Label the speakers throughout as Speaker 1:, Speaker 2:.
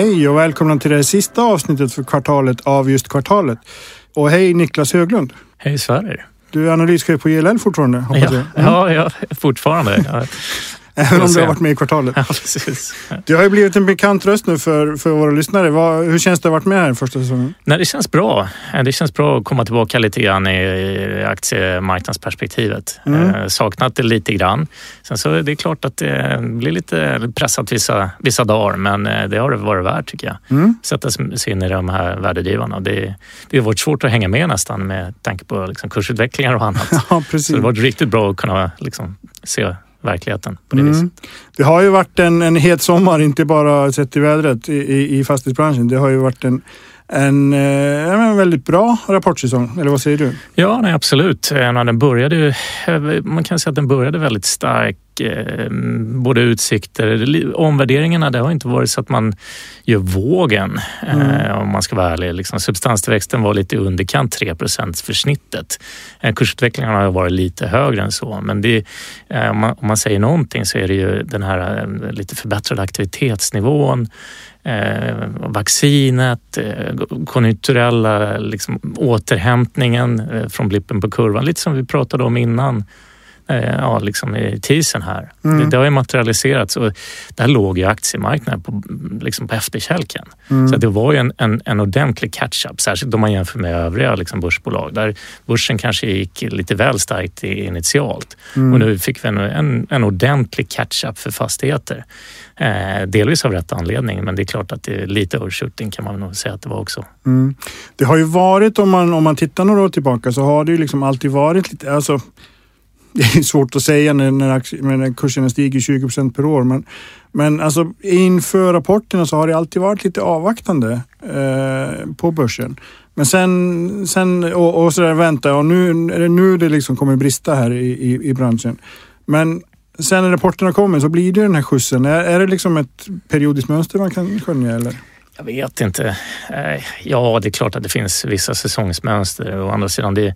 Speaker 1: Hej och välkomna till det sista avsnittet för kvartalet av just kvartalet. Och hej Niklas Höglund.
Speaker 2: Hej Sverrir.
Speaker 1: Du är analyschef på JLL fortfarande, hoppas
Speaker 2: ja,
Speaker 1: jag.
Speaker 2: Mm. Ja, ja, fortfarande.
Speaker 1: Även om du har varit med i kvartalet.
Speaker 2: Ja, precis.
Speaker 1: Du har ju blivit en bekant röst nu för, för våra lyssnare. Vad, hur känns det att ha varit med här första säsongen?
Speaker 2: Nej, det känns bra. Det känns bra att komma tillbaka lite grann i aktiemarknadsperspektivet. Mm. Eh, saknat det lite grann. Sen så är det klart att det blir lite pressat vissa, vissa dagar, men eh, det har det varit värt tycker jag. Mm. Sätta sig in i de här värdedrivarna. Det, det har varit svårt att hänga med nästan med tanke på liksom kursutvecklingar och annat.
Speaker 1: Ja, precis.
Speaker 2: Så det har varit riktigt bra att kunna liksom se verkligheten på det mm. viset.
Speaker 1: Det har ju varit en, en het sommar, inte bara sett i vädret i, i, i fastighetsbranschen. Det har ju varit en, en, eh, en väldigt bra rapportsäsong, eller vad säger du?
Speaker 2: Ja, nej, absolut. Den började, man kan säga att den började väldigt stark Eh, både utsikter, omvärderingarna, det har inte varit så att man gör vågen mm. Eh, om man ska vara ärlig. Liksom, substanstillväxten var lite underkant 3 för snittet. Eh, kursutvecklingen har varit lite högre än så men det, om, man, om man säger någonting så är det ju den här lite förbättrade aktivitetsnivån Eh, vaccinet, eh, konjunkturella liksom, återhämtningen eh, från blippen på kurvan. Lite som vi pratade om innan Eh, ja, liksom i tisen här. Mm. Det, det, har ju materialiserats och där låg ju aktiemarknaden på, liksom på efterkälken. Mm. Så det var ju en, en, en ordentlig catch-up, särskilt om man jämför med övriga liksom börsbolag där börsen kanske gick lite väl starkt initialt. Mm. Och nu fick vi en, en, en ordentlig catch-up för fastigheter. Eh, delvis av rätt anledning, men det är klart att det är lite overshooting kan man nog säga att det var också.
Speaker 1: Mm. Det har ju varit, om man, om man tittar några år tillbaka, så har det ju liksom alltid varit lite, alltså det är svårt att säga när, när, när kurserna stiger 20 procent per år. Men, men alltså inför rapporterna så har det alltid varit lite avvaktande eh, på börsen. Men sen, sen och, och sådär vänta, och nu är det nu det liksom kommer brista här i, i, i branschen. Men sen när rapporterna kommer så blir det den här skjutsen. Är, är det liksom ett periodiskt mönster man kan skönja eller?
Speaker 2: Jag vet inte. Eh, ja, det är klart att det finns vissa säsongsmönster. Å andra sidan, det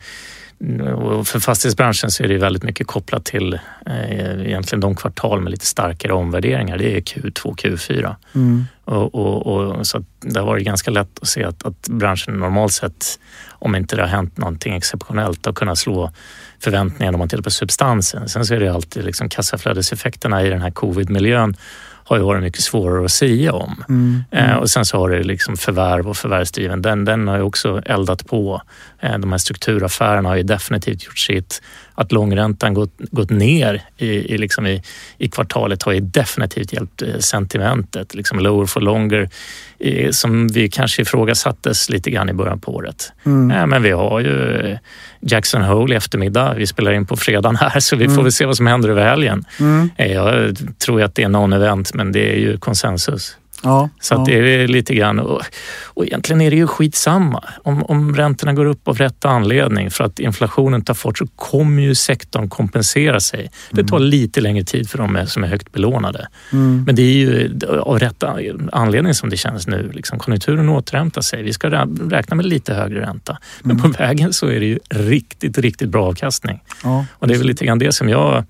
Speaker 2: för fastighetsbranschen så är det väldigt mycket kopplat till eh, egentligen de kvartal med lite starkare omvärderingar. Det är Q2, Q4. Mm. Och, och, och, så det har varit ganska lätt att se att, att branschen normalt sett, om inte det har hänt någonting exceptionellt, har kunnat slå förväntningarna om man tittar på substansen. Sen så är det alltid liksom kassaflödeseffekterna i den här covid-miljön har ju varit mycket svårare att säga om. Mm. Eh, och sen så har det liksom förvärv och förvärvsdriven, den, den har ju också eldat på. Eh, de här strukturaffärerna har ju definitivt gjort sitt. Att långräntan gått, gått ner i, i, liksom i, i kvartalet har ju definitivt hjälpt eh, sentimentet. Liksom lower for longer som vi kanske ifrågasattes lite grann i början på året. Mm. Eh, men vi har ju Jackson Hole i eftermiddag. Vi spelar in på fredagen här så vi får mm. väl se vad som händer över helgen. Mm. Jag tror att det är någon event men det är ju konsensus. Ja, så ja. det är lite grann... Och, och egentligen är det ju skitsamma. Om, om räntorna går upp av rätt anledning för att inflationen tar fart så kommer ju sektorn kompensera sig. Mm. Det tar lite längre tid för de som är högt belånade. Mm. Men det är ju av rätt anledning som det känns nu. Liksom, konjunkturen återhämtar sig. Vi ska räkna med lite högre ränta. Men mm. på vägen så är det ju riktigt, riktigt bra avkastning. Ja, och det är väl lite grann det som jag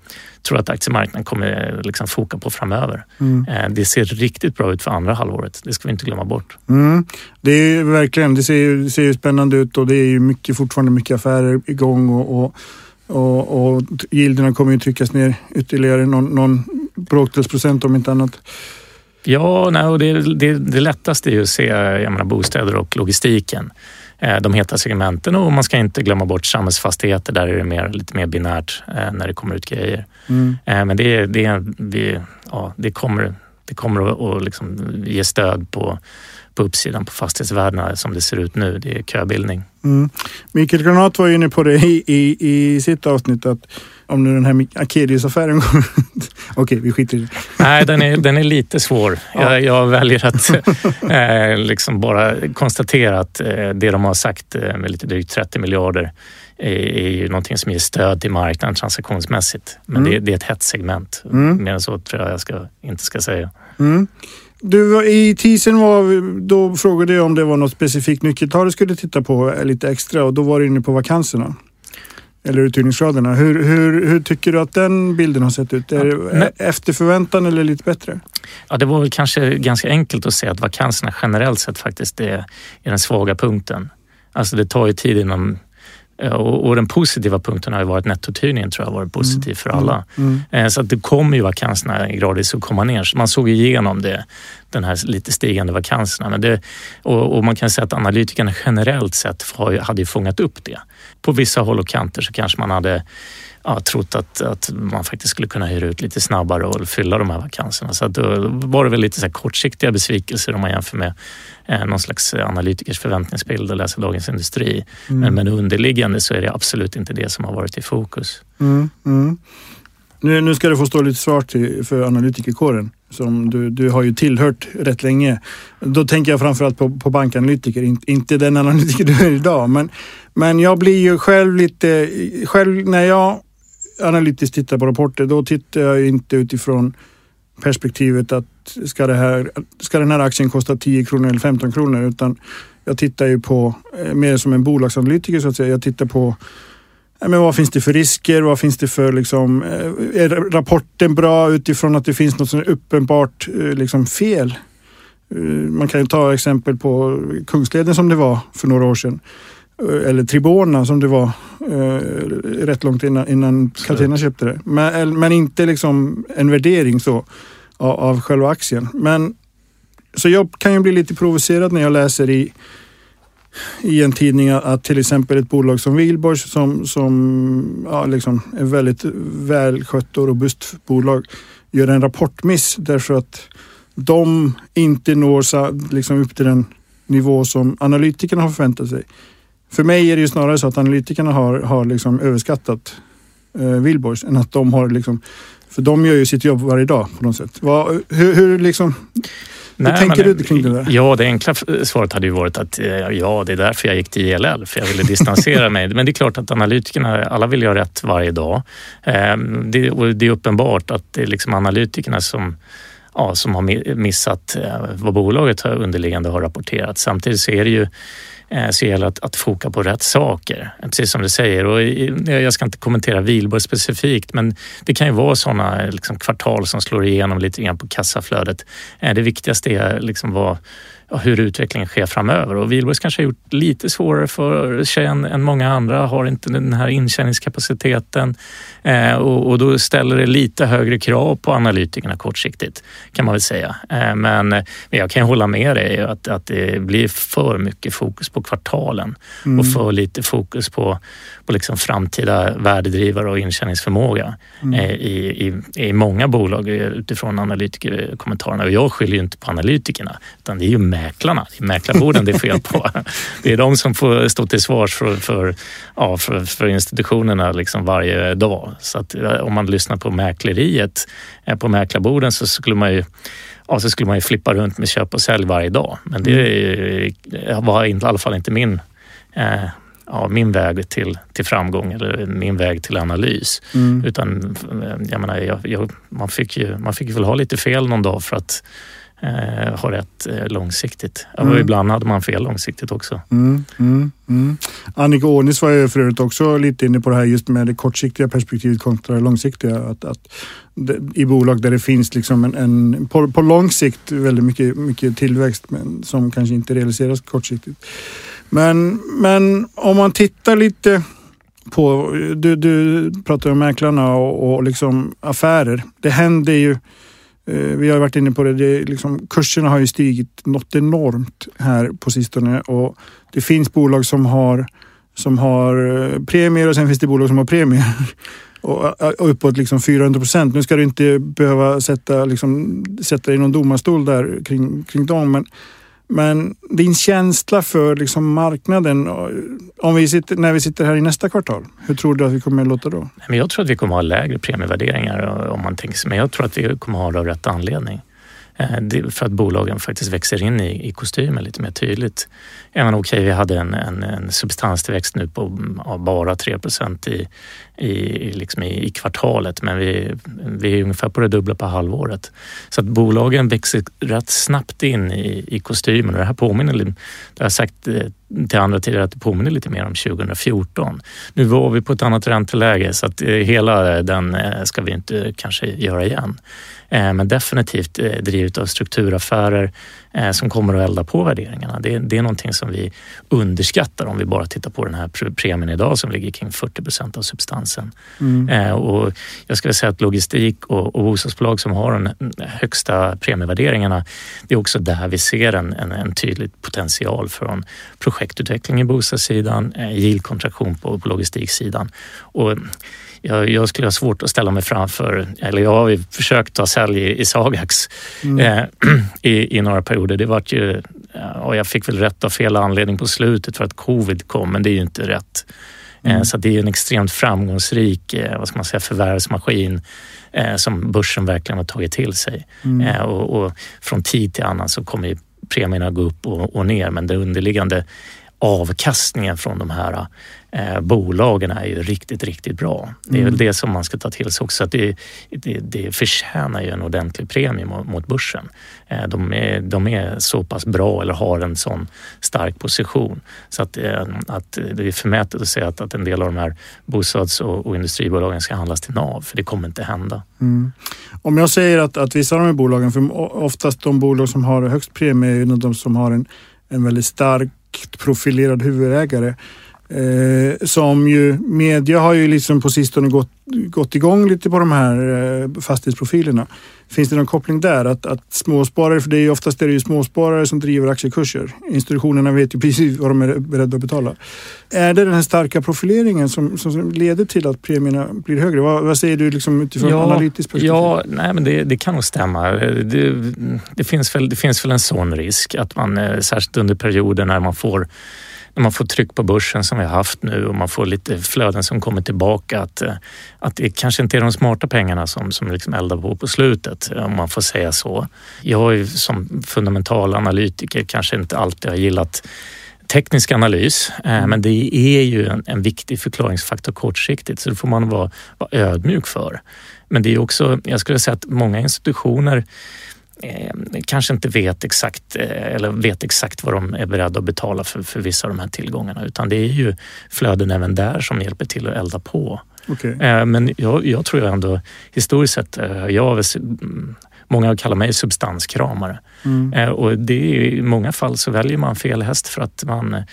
Speaker 2: tror att aktiemarknaden kommer liksom foka på framöver. Mm. Eh, det ser riktigt bra ut för andra halvåret. Det ska vi inte glömma bort.
Speaker 1: Mm. Det är verkligen, det ser ju, ser ju spännande ut och det är ju mycket, fortfarande mycket affärer igång och, och och, och gilderna kommer ju tryckas ner ytterligare någon, någon bråkdelsprocent om inte annat.
Speaker 2: Ja, nej, och det, det, det lättaste är ju att se jag menar, bostäder och logistiken. Eh, de heta segmenten och man ska inte glömma bort samhällsfastigheter. Där är det mer, lite mer binärt eh, när det kommer ut grejer. Mm. Eh, men det, det, det, ja, det kommer, det kommer att liksom ge stöd på, på uppsidan på fastighetsvärdena som det ser ut nu. Det är köbildning.
Speaker 1: Mm. Mikael Granat var inne på det i, i, i sitt avsnitt att om nu den här Akelius-affären kommer Okej, vi skiter i det.
Speaker 2: Nej, den är, den är lite svår. Ja. Jag, jag, väljer att eh, liksom bara konstatera att eh, det de har sagt eh, med lite drygt 30 miljarder är, är ju någonting som ger stöd till marknaden transaktionsmässigt. Men mm. det, det, är ett hett segment. Mm. Mer än så tror jag jag ska, inte ska säga. Mm.
Speaker 1: Du, I teasern var, då frågade jag om det var något specifikt nyckeltal du skulle titta på lite extra och då var du inne på vakanserna. Eller uthyrningsgraderna. Hur, hur, hur tycker du att den bilden har sett ut? Är det efter förväntan eller lite bättre?
Speaker 2: Ja, det var väl kanske ganska enkelt att säga att vakanserna generellt sett faktiskt är, är den svaga punkten. Alltså det tar ju tid innan och, och, den positiva punkten har ju varit nettouthyrningen tror jag har varit positiv mm. för alla. Mm. Mm. Så att det kommer ju vakanserna gradvis att komma ner. Så man såg igenom det, den här lite stigande vakanserna. Men det, och, och man kan säga att analytikerna generellt sett hade ju fångat upp det. På vissa håll och kanter så kanske man hade ja, trott att, att man faktiskt skulle kunna hyra ut lite snabbare och fylla de här vakanserna. Så att då var det väl lite så kortsiktiga besvikelser om man jämför med eh, någon slags analytikers förväntningsbild och läser Dagens Industri. Mm. Men, men underliggande så är det absolut inte det som har varit i fokus.
Speaker 1: Mm, mm. Nu, nu ska du få stå lite svart för analytikerkåren som du, du har ju tillhört rätt länge. Då tänker jag framförallt på, på bankanalytiker, In, inte den analytiker du är idag. Men, men jag blir ju själv lite, själv när jag analytiskt tittar på rapporter, då tittar jag inte utifrån perspektivet att ska, det här, ska den här aktien kosta 10 kronor eller 15 kronor? Utan jag tittar ju på, eh, mer som en bolagsanalytiker så att säga, jag tittar på men vad finns det för risker? Vad finns det för liksom, eh, är rapporten bra utifrån att det finns något som är uppenbart eh, liksom fel? Man kan ju ta exempel på Kungsleden som det var för några år sedan. Eh, eller Tribona som det var eh, rätt långt innan, innan Catena köpte det. Men, men inte liksom en värdering så av, av själva aktien. Men, så jag kan ju bli lite provocerad när jag läser i, i en tidning att till exempel ett bolag som Wihlborgs som, som ja, liksom är väldigt välskött och robust bolag gör en rapportmiss därför att de inte når liksom upp till den nivå som analytikerna har förväntat sig. För mig är det ju snarare så att analytikerna har, har liksom överskattat eh, Wihlborgs än att de har liksom... För de gör ju sitt jobb varje dag på något sätt. Vad, hur, hur liksom... Nej, Hur tänker men, du kring det där?
Speaker 2: Ja, det enkla svaret hade ju varit att eh, ja, det är därför jag gick till ILL, för jag ville distansera mig. Men det är klart att analytikerna, alla vill göra rätt varje dag. Ehm, det, och det är uppenbart att det är liksom analytikerna som ja, som har missat eh, vad bolaget underliggande har rapporterat. Samtidigt så är det ju Eh, så gäller det att, att foka på rätt saker, precis som du säger. Och jag ska inte kommentera Vilborg specifikt, men det kan ju vara sådana liksom, kvartal som slår igenom lite grann på kassaflödet. Eh, det viktigaste är liksom vad hur utvecklingen sker framöver. Och Wihlborgs kanske har gjort lite svårare för sig än, än många andra, har inte den här intjäningskapaciteten eh, och, och, då ställer det lite högre krav på analytikerna kortsiktigt kan man väl säga. Eh, men, men jag kan hålla med dig att, att det blir för mycket fokus på kvartalen mm. och för lite fokus på, på liksom framtida värdedrivare och intjäningsförmåga mm. eh, i, i, i många bolag utifrån analytikerkommentarerna. Och jag skyller ju inte på analytikerna utan det är ju mäklarna, det är mäklarborden det är fel på. Det är de som får stå till svars för, för, ja, för, för institutionerna liksom varje dag. Så att om man lyssnar på mäkleriet eh, på mäklarborden så skulle man ju ja, så skulle man ju flippa runt med köp och sälj varje dag. Men det mm. var i alla fall inte min eh, ja, min väg till, till framgång eller min väg till analys. Mm. Utan eh, jag menar, jag, jag, man, fick ju, man fick väl ha lite fel någon dag för att eh, har rätt eh, långsiktigt. Mm. Och ibland hade man fel långsiktigt också.
Speaker 1: Mm, mm, mm. Annika Ånis var ju för övrigt också lite inne på det här just med det kortsiktiga perspektivet kontra det långsiktiga. Att, att det, I bolag där det finns liksom en, en på, på, lång sikt väldigt mycket, mycket tillväxt men som kanske inte realiseras kortsiktigt. Men, men om man tittar lite på, du, du pratar om mäklarna och, och liksom affärer. Det händer ju Eh, vi har varit inne på det, det liksom, kurserna har ju stigit något enormt här på sistone och det finns bolag som har, som har eh, premier och sen finns det bolag som har premier. Och, och uppåt liksom 400 procent. Nu ska du inte behöva sätta, liksom, sätta dig i någon domarstol där kring, kring dem, men men din känsla för liksom marknaden, om vi sitter, när vi sitter här i nästa kvartal, hur tror du att vi kommer att låta då?
Speaker 2: Jag tror att vi kommer att ha lägre premievärderingar eh, om man tänker sig, men jag tror att vi kommer att ha det av rätt anledning. Eh, för att bolagen faktiskt växer in i, i kostymen lite mer tydligt. Även okej, okay, vi hade en, en, en substanstillväxt nu på bara 3 i, i, liksom i, i, kvartalet, men vi, vi är ungefär på det dubbla på halvåret. Så att bolagen växer rätt snabbt in i, i kostymen och det här påminner, det har jag sagt eh, till andra tider att det påminner lite mer om 2014. Nu var vi på ett annat ränteläge så att eh, hela den eh, ska vi inte kanske göra igen. Men definitivt drivet av strukturaffärer som kommer att elda på värderingarna. Det, det är någonting som vi underskattar om vi bara tittar på den här premien idag som ligger kring 40 procent av substansen. Mm. Och jag skulle säga att logistik och, och bostadsbolag som har de högsta premievärderingarna, det är också där vi ser en, en, en tydlig potential från projektutveckling i bostadssidan, yieldkontraktion på, på logistiksidan. Och jag, jag, skulle ha svårt att ställa mig framför, eller jag har ju försökt ta sälj i, i Sagax mm. eh, i, i, några perioder. Det vart ju, och jag fick väl rätt av fel anledning på slutet för att covid kom, men det är ju inte rätt. Eh, mm. Så det är en extremt framgångsrik eh, vad ska man säga, förvärvsmaskin eh, som börsen verkligen har tagit till sig. Mm. Och, och, från tid till annan så kommer premierna gå upp och, och ner, men det underliggande avkastningen från de här eh, bolagen är ju riktigt, riktigt bra. Det är mm. väl det som man ska ta till sig också. Att det, det, det förtjänar ju en ordentlig premie mot, börsen. Eh, de, är, de är så pass bra eller har en sån stark position så att, eh, att det är förmätet att säga att, att en del av de här bostads och, och industribolagen ska handlas till NAV, för det kommer inte hända. Mm.
Speaker 1: Om jag säger att, att vissa av de här bolagen, för oftast de bolag som har högst premie är ju de som har en, en väldigt stark profilerad huvudägare. Eh, som ju, media har ju liksom på sistone gått, gått igång lite på de här eh, fastighetsprofilerna. Finns det någon koppling där? Att, att småsparare, för det är ju oftast är det ju småsparare som driver aktiekurser. Institutionerna vet ju precis vad de är beredda att betala. Är det den här starka profileringen som, som leder till att premierna blir högre? Vad, vad säger du liksom utifrån ja, analytiskt perspektiv?
Speaker 2: Ja, nej, men det, det kan nog stämma. Det, det, finns väl, det finns väl en sån risk att man, eh, särskilt under perioder när man får när man får tryck på börsen som vi har haft nu och man får lite flöden som kommer tillbaka att, eh, att det kanske inte är de smarta pengarna som, som liksom eldar på på slutet om man får säga så. Jag som fundamental analytiker kanske inte alltid har gillat teknisk analys, eh, mm. men det är ju en, en, viktig förklaringsfaktor kortsiktigt så det får man vara, vara ödmjuk för. Men det är också, jag skulle säga att många institutioner eh, kanske inte vet exakt eh, eller vet exakt vad de är beredda att betala för, för vissa av de här tillgångarna utan det är ju flöden även där som hjälper till att elda på. Okay. Eh, men jag, jag, tror ändå historiskt sett, jag Många kallar mig substanskramare. Mm. Och det är, I många fall så väljer man fel häst för att man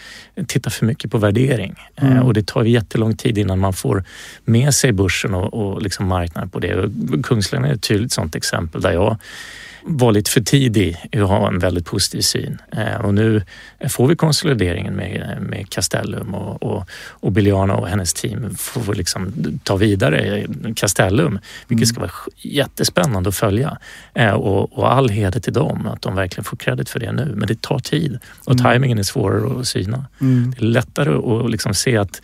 Speaker 2: tittar för mycket på värdering. Mm. Och det tar jättelång tid innan man får med sig börsen och, och liksom marknaden på det. Kungsleden är ett tydligt sådant exempel där jag var lite för tidig att ha en väldigt positiv syn. Eh, och nu får vi konsolideringen med, med Castellum och, och, och Biljana och hennes team får liksom ta vidare Castellum, vilket ska vara jättespännande att följa. Eh, och, och all heder till dem, att de verkligen får credit för det nu. Men det tar tid och mm. tajmingen är svårare att syna. Mm. Det är lättare att liksom se att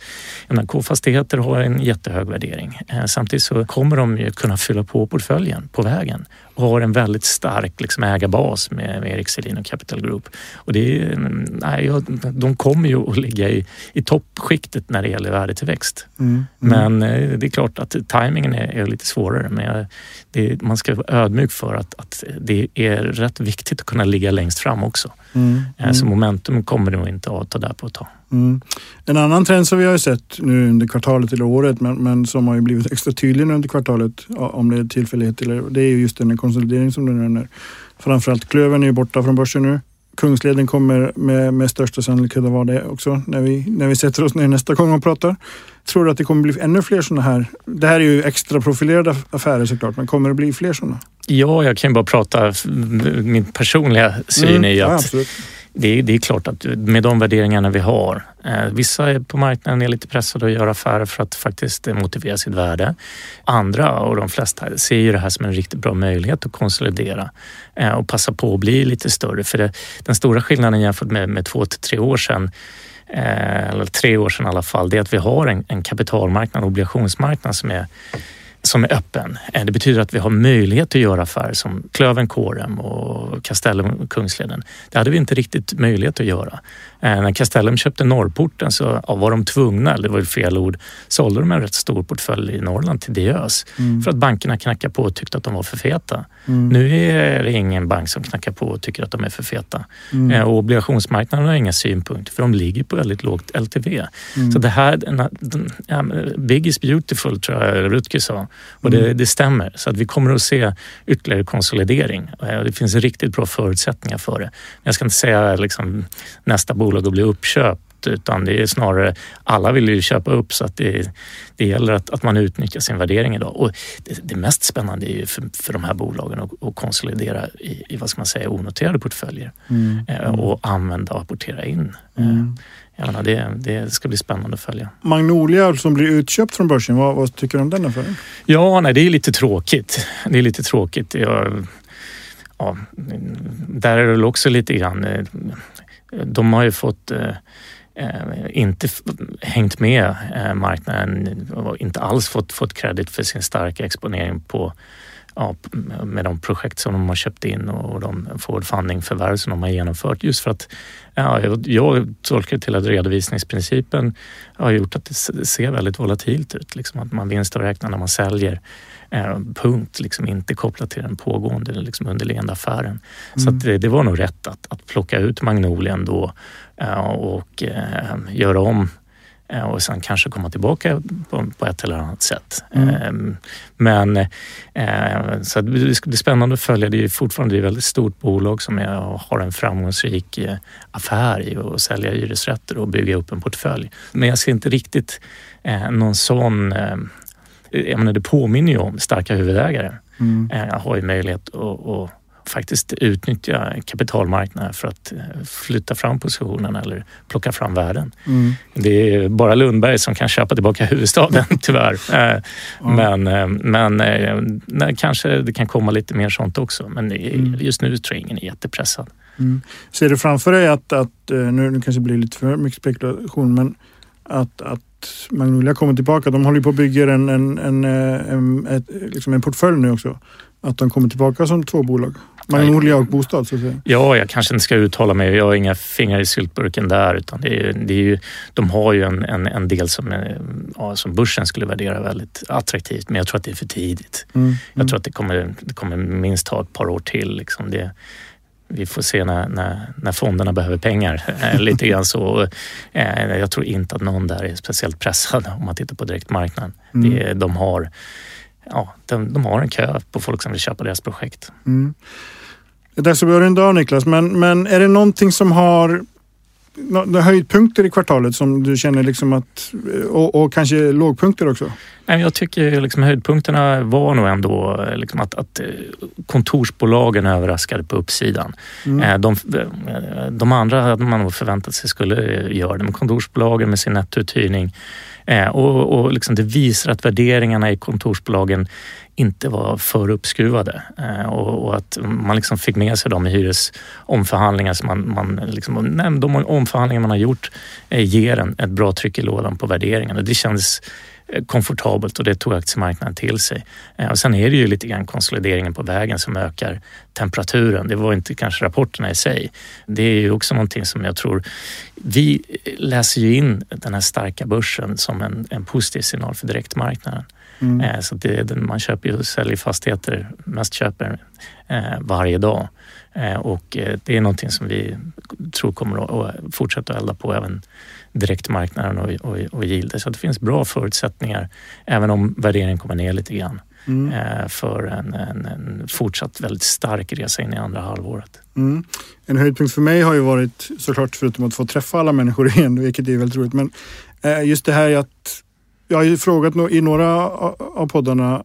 Speaker 2: K-fastigheter har en jättehög värdering. Eh, samtidigt så kommer de ju kunna fylla på portföljen på vägen har en väldigt stark liksom, ägarbas med, med Erik Selin och Capital Group. Och det är, nej, de kommer ju att ligga i, i toppskiktet när det gäller värdetillväxt. Mm. Mm. Men eh, det är klart att tajmingen är, är lite svårare. Men det, man ska vara ödmjuk för att, att det är rätt viktigt att kunna ligga längst fram också. Mm. Eh, så momentum kommer nog inte att ta där på ett tag.
Speaker 1: Mm. En annan trend som vi har sett nu under kvartalet eller året men, men som har blivit extra tydlig under kvartalet om det är tillfällighet eller det är just den konsolidering som du nämner. Framförallt Klövern är ju borta från börsen nu. Kungsleden kommer med, med största sannolikhet att vara det också när vi, när vi sätter oss ner nästa gång och pratar. Tror du att det kommer bli ännu fler sådana här? Det här är ju extra profilerade affärer såklart, men kommer det bli fler sådana?
Speaker 2: Ja, jag kan bara prata min personliga syn mm, är att ja, det är, det är klart att med de värderingarna vi har. Eh, vissa på marknaden är lite pressade att göra affärer för att faktiskt motivera sitt värde. Andra och de flesta ser ju det här som en riktigt bra möjlighet att konsolidera eh, och passa på att bli lite större. För det, den stora skillnaden jämfört med, med två till tre år sedan eh, eller tre år sedan i alla fall, det är att vi har en, en kapitalmarknad, en obligationsmarknad som är som är öppen. Eh, det betyder att vi har möjlighet att göra affärer som Klöven Kårem och Castellum Kungsleden. Det hade vi inte riktigt möjlighet att göra. Eh, när Castellum köpte Norrporten så var de tvungna, det var fel ord, sålde de en rätt stor portfölj i Norrland till Diös mm. för att bankerna knackade på och tyckte att de var för feta. Mm. Nu är det ingen bank som knackar på och tycker att de är för feta. Mm. Eh, och obligationsmarknaden har inga synpunkter för de ligger på väldigt lågt LTV. Mm. Så det här, ja, big is beautiful tror jag Rutger sa och det, mm. det, stämmer. Så att vi kommer att se ytterligare konsolidering. Det finns riktigt bra förutsättningar för det. Jag ska inte säga liksom, nästa bolag att bli uppköpt utan det är snarare alla vill ju köpa upp så att det, det gäller att, att man utnyttjar sin värdering idag. Och det, det mest spännande är ju för, för de här bolagen att, att konsolidera i, i, vad ska man säga, onoterade portföljer mm. eh, och använda och apportera in. Eh, mm. Jag menar, det, det ska bli spännande att följa.
Speaker 1: Magnolia som blir utköpt från börsen, vad, vad tycker du om den affären?
Speaker 2: Ja, nej, det är lite tråkigt. Det är lite tråkigt. Jag, ja, där är det väl också lite grann... De har ju fått eh, eh inte hängt med eh, marknaden och inte alls fått, fått credit för sin starka exponering på ja, med de projekt som de har köpt in och de forward funding-förvärv som de har genomfört. Just för att ja, jag tolkar det till att redovisningsprincipen har gjort att det ser väldigt volatilt ut. Liksom att man vinstavräknar när man säljer punkt, liksom inte kopplat till den pågående liksom underliggande affären. Mm. Så det, det, var nog rätt att, att plocka ut Magnolien då eh, och eh, göra om Eh, och sen kanske komma tillbaka på, på ett eller annat sätt. Mm. Ehm, men eh, så det ska bli spännande att följa. Det är fortfarande ett väldigt stort bolag som är, har en framgångsrik eh, affär i att sälja hyresrätter och bygga upp en portfölj. Men jag ser inte riktigt någon sån... Jag menar, det påminner ju om starka huvudägare. Mm. har ju möjlighet att, att faktiskt utnyttja kapitalmarknaden för att eh, flytta fram positionen eller plocka fram värden. Mm. Det är bara Lundberg som kan köpa tillbaka huvudstaden tyvärr. Mm. Men, men kanske det kan komma lite mer sånt också. Men mm. just nu tror jag ingen är jättepressad.
Speaker 1: Mm. Ser du framför dig att, att nu, nu kanske det blir lite för mycket spekulation, men att, att Magnolia kommer tillbaka. De håller på att bygga en, en, en, en, ett, liksom en portfölj nu också. Att de kommer tillbaka som två bolag. Magnolia och bostad så att säga.
Speaker 2: Ja, jag kanske inte ska uttala mig. Jag har inga fingrar i syltburken där. Utan det är, det är ju, de har ju en, en, en del som, ja, som börsen skulle värdera väldigt attraktivt. Men jag tror att det är för tidigt. Mm, jag mm. tror att det kommer, det kommer minst ta ett par år till. Liksom det, vi får se när, när, när fonderna behöver pengar. Eh, lite grann så. Eh, jag tror inte att någon där är speciellt pressad om man tittar på direktmarknaden. Mm. Det, de, har, ja, de, de, har en kö på folk som vill köpa deras projekt. Mm.
Speaker 1: Det är dags att börja runda av Niklas, men, men är det någonting som har några höjdpunkter i kvartalet som du känner liksom att, och, och kanske lågpunkter också?
Speaker 2: Jag tycker liksom höjdpunkterna var nog ändå liksom att, att kontorsbolagen överraskade på uppsidan. Mm. Eh, de, de andra hade man nog förväntat sig skulle göra det, men kontorsbolagen med sin nettouthyrning eh, och, och liksom det visar att värderingarna i kontorsbolagen inte var för uppskruvade eh, och, och, att man liksom fick med sig dem i hyresomförhandlingar. Som man, man liksom, nej, de omförhandlingar man har gjort eh, ger en, ett bra tryck i lådan på värderingarna. Det kändes eh, komfortabelt och det tog aktiemarknaden till sig. Eh, och sen är det ju lite grann konsolideringen på vägen som ökar temperaturen. Det var inte kanske rapporterna i sig. Det är ju också någonting som jag tror... Vi läser ju in den här starka börsen som en, en positiv signal för direktmarknaden. Mm. Eh, så det, man köper och säljer fastigheter, mest köper eh, varje dag. Eh, och det är någonting som vi tror kommer att fortsätta elda på även direktmarknaden och, och, och yielder. Så det finns bra förutsättningar, även om värderingen kommer ner lite grann. Mm. för en, en, en, fortsatt väldigt stark resa in i andra halvåret. Mm.
Speaker 1: En höjdpunkt för mig har ju varit såklart förutom att få träffa alla människor igen, vilket är väldigt roligt, men just det här att jag har ju frågat i några av poddarna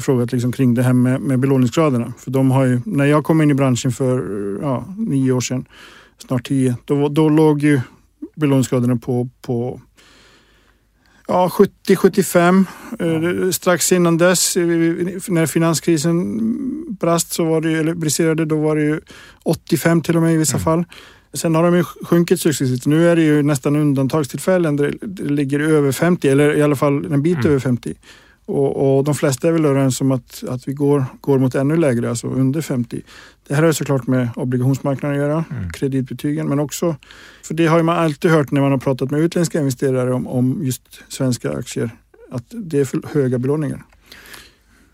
Speaker 1: frågat liksom kring det här med, med belåningsgraderna. För de har ju, när jag kom in i branschen för ja, nio år sedan, snart tio, då, då låg ju belåningsgraderna på, på ja, 70-75. Ja. Eh, strax innan dess, när finanskrisen brast, så var det, eller briserade, då var det ju 85 till och med i vissa mm. fall. Sen har de ju sjunkit successivt. Nu är det ju nästan undantagstillfällen där det ligger över 50 eller i alla fall en bit mm. över 50. Och, och de flesta är väl överens om att, att vi går, går mot ännu lägre, alltså under 50. Det här har såklart med obligationsmarknaden att göra, mm. kreditbetygen, men också, för det har man alltid hört när man har pratat med utländska investerare om, om just svenska aktier, att det är för höga belåningar.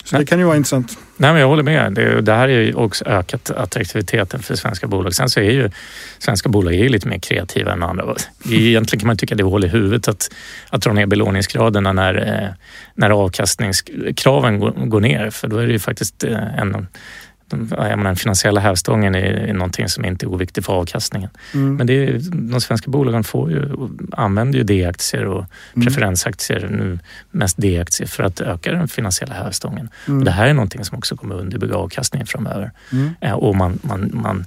Speaker 1: Så det kan ju vara intressant.
Speaker 2: Nej, men jag håller med. Det, det här är ju också ökat attraktiviteten för svenska bolag. Sen så är ju svenska bolag är lite mer kreativa än andra. Egentligen kan man tycka att det är hål i huvudet att, att dra ner belåningsgraderna när, eh, när avkastningskraven går, går ner. För då är det ju faktiskt eh, en jag den finansiella hävstången är, någonting som inte är oviktigt för avkastningen. Mm. Men det är, de svenska bolagen får ju, använder ju D-aktier och mm. preferensaktier, nu mest D-aktier, för att öka den finansiella hävstången. Mm. Och det här är någonting som också kommer underbygga avkastningen framöver. Mm. Eh, och man, man, man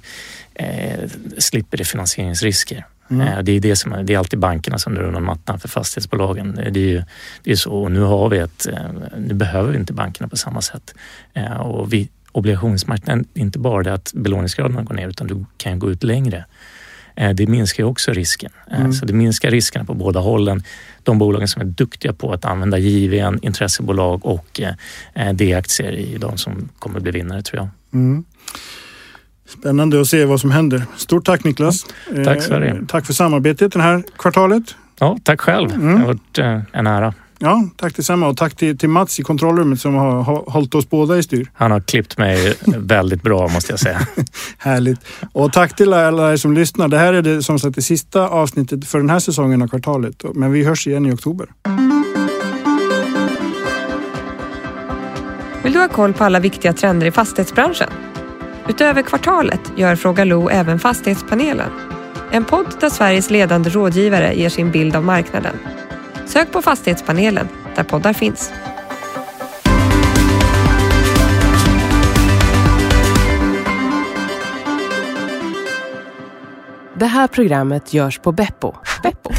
Speaker 2: eh, slipper finansieringsrisker. Mm. Eh, det, är det, som, det är alltid bankerna som drar undan mattan för fastighetsbolagen. Det är, ju, det är så och nu har vi ett, eh, nu behöver vi inte bankerna på samma sätt. Och vi obligationsmarknaden, inte bara det att belåningsgraden går ner utan du kan gå ut längre. Eh, det minskar också risken. Eh, mm. Så det minskar riskerna på båda hållen. De bolagen som är duktiga på att använda JVN, intressebolag och eh, D-aktier är de som kommer bli vinnare tror jag. Mm.
Speaker 1: Spännande att se vad som händer. Stort tack Niklas.
Speaker 2: Ja, tack Sverige.
Speaker 1: Tack för samarbetet det här kvartalet.
Speaker 2: Ja, tack själv. Mm. Det har varit en ära.
Speaker 1: Ja, tack detsamma och tack till, till Mats i kontrollrummet som har, har hållit oss båda i styr.
Speaker 2: Han har klippt mig väldigt bra måste jag säga.
Speaker 1: Härligt. Och tack till alla er som lyssnar. Det här är det, som sagt det sista avsnittet för den här säsongen av kvartalet. Men vi hörs igen i oktober.
Speaker 3: Vill du ha koll på alla viktiga trender i fastighetsbranschen? Utöver kvartalet gör Fråga Lo även Fastighetspanelen. En podd där Sveriges ledande rådgivare ger sin bild av marknaden. Sök på Fastighetspanelen där poddar finns.
Speaker 4: Det här programmet görs på Beppo. Beppo.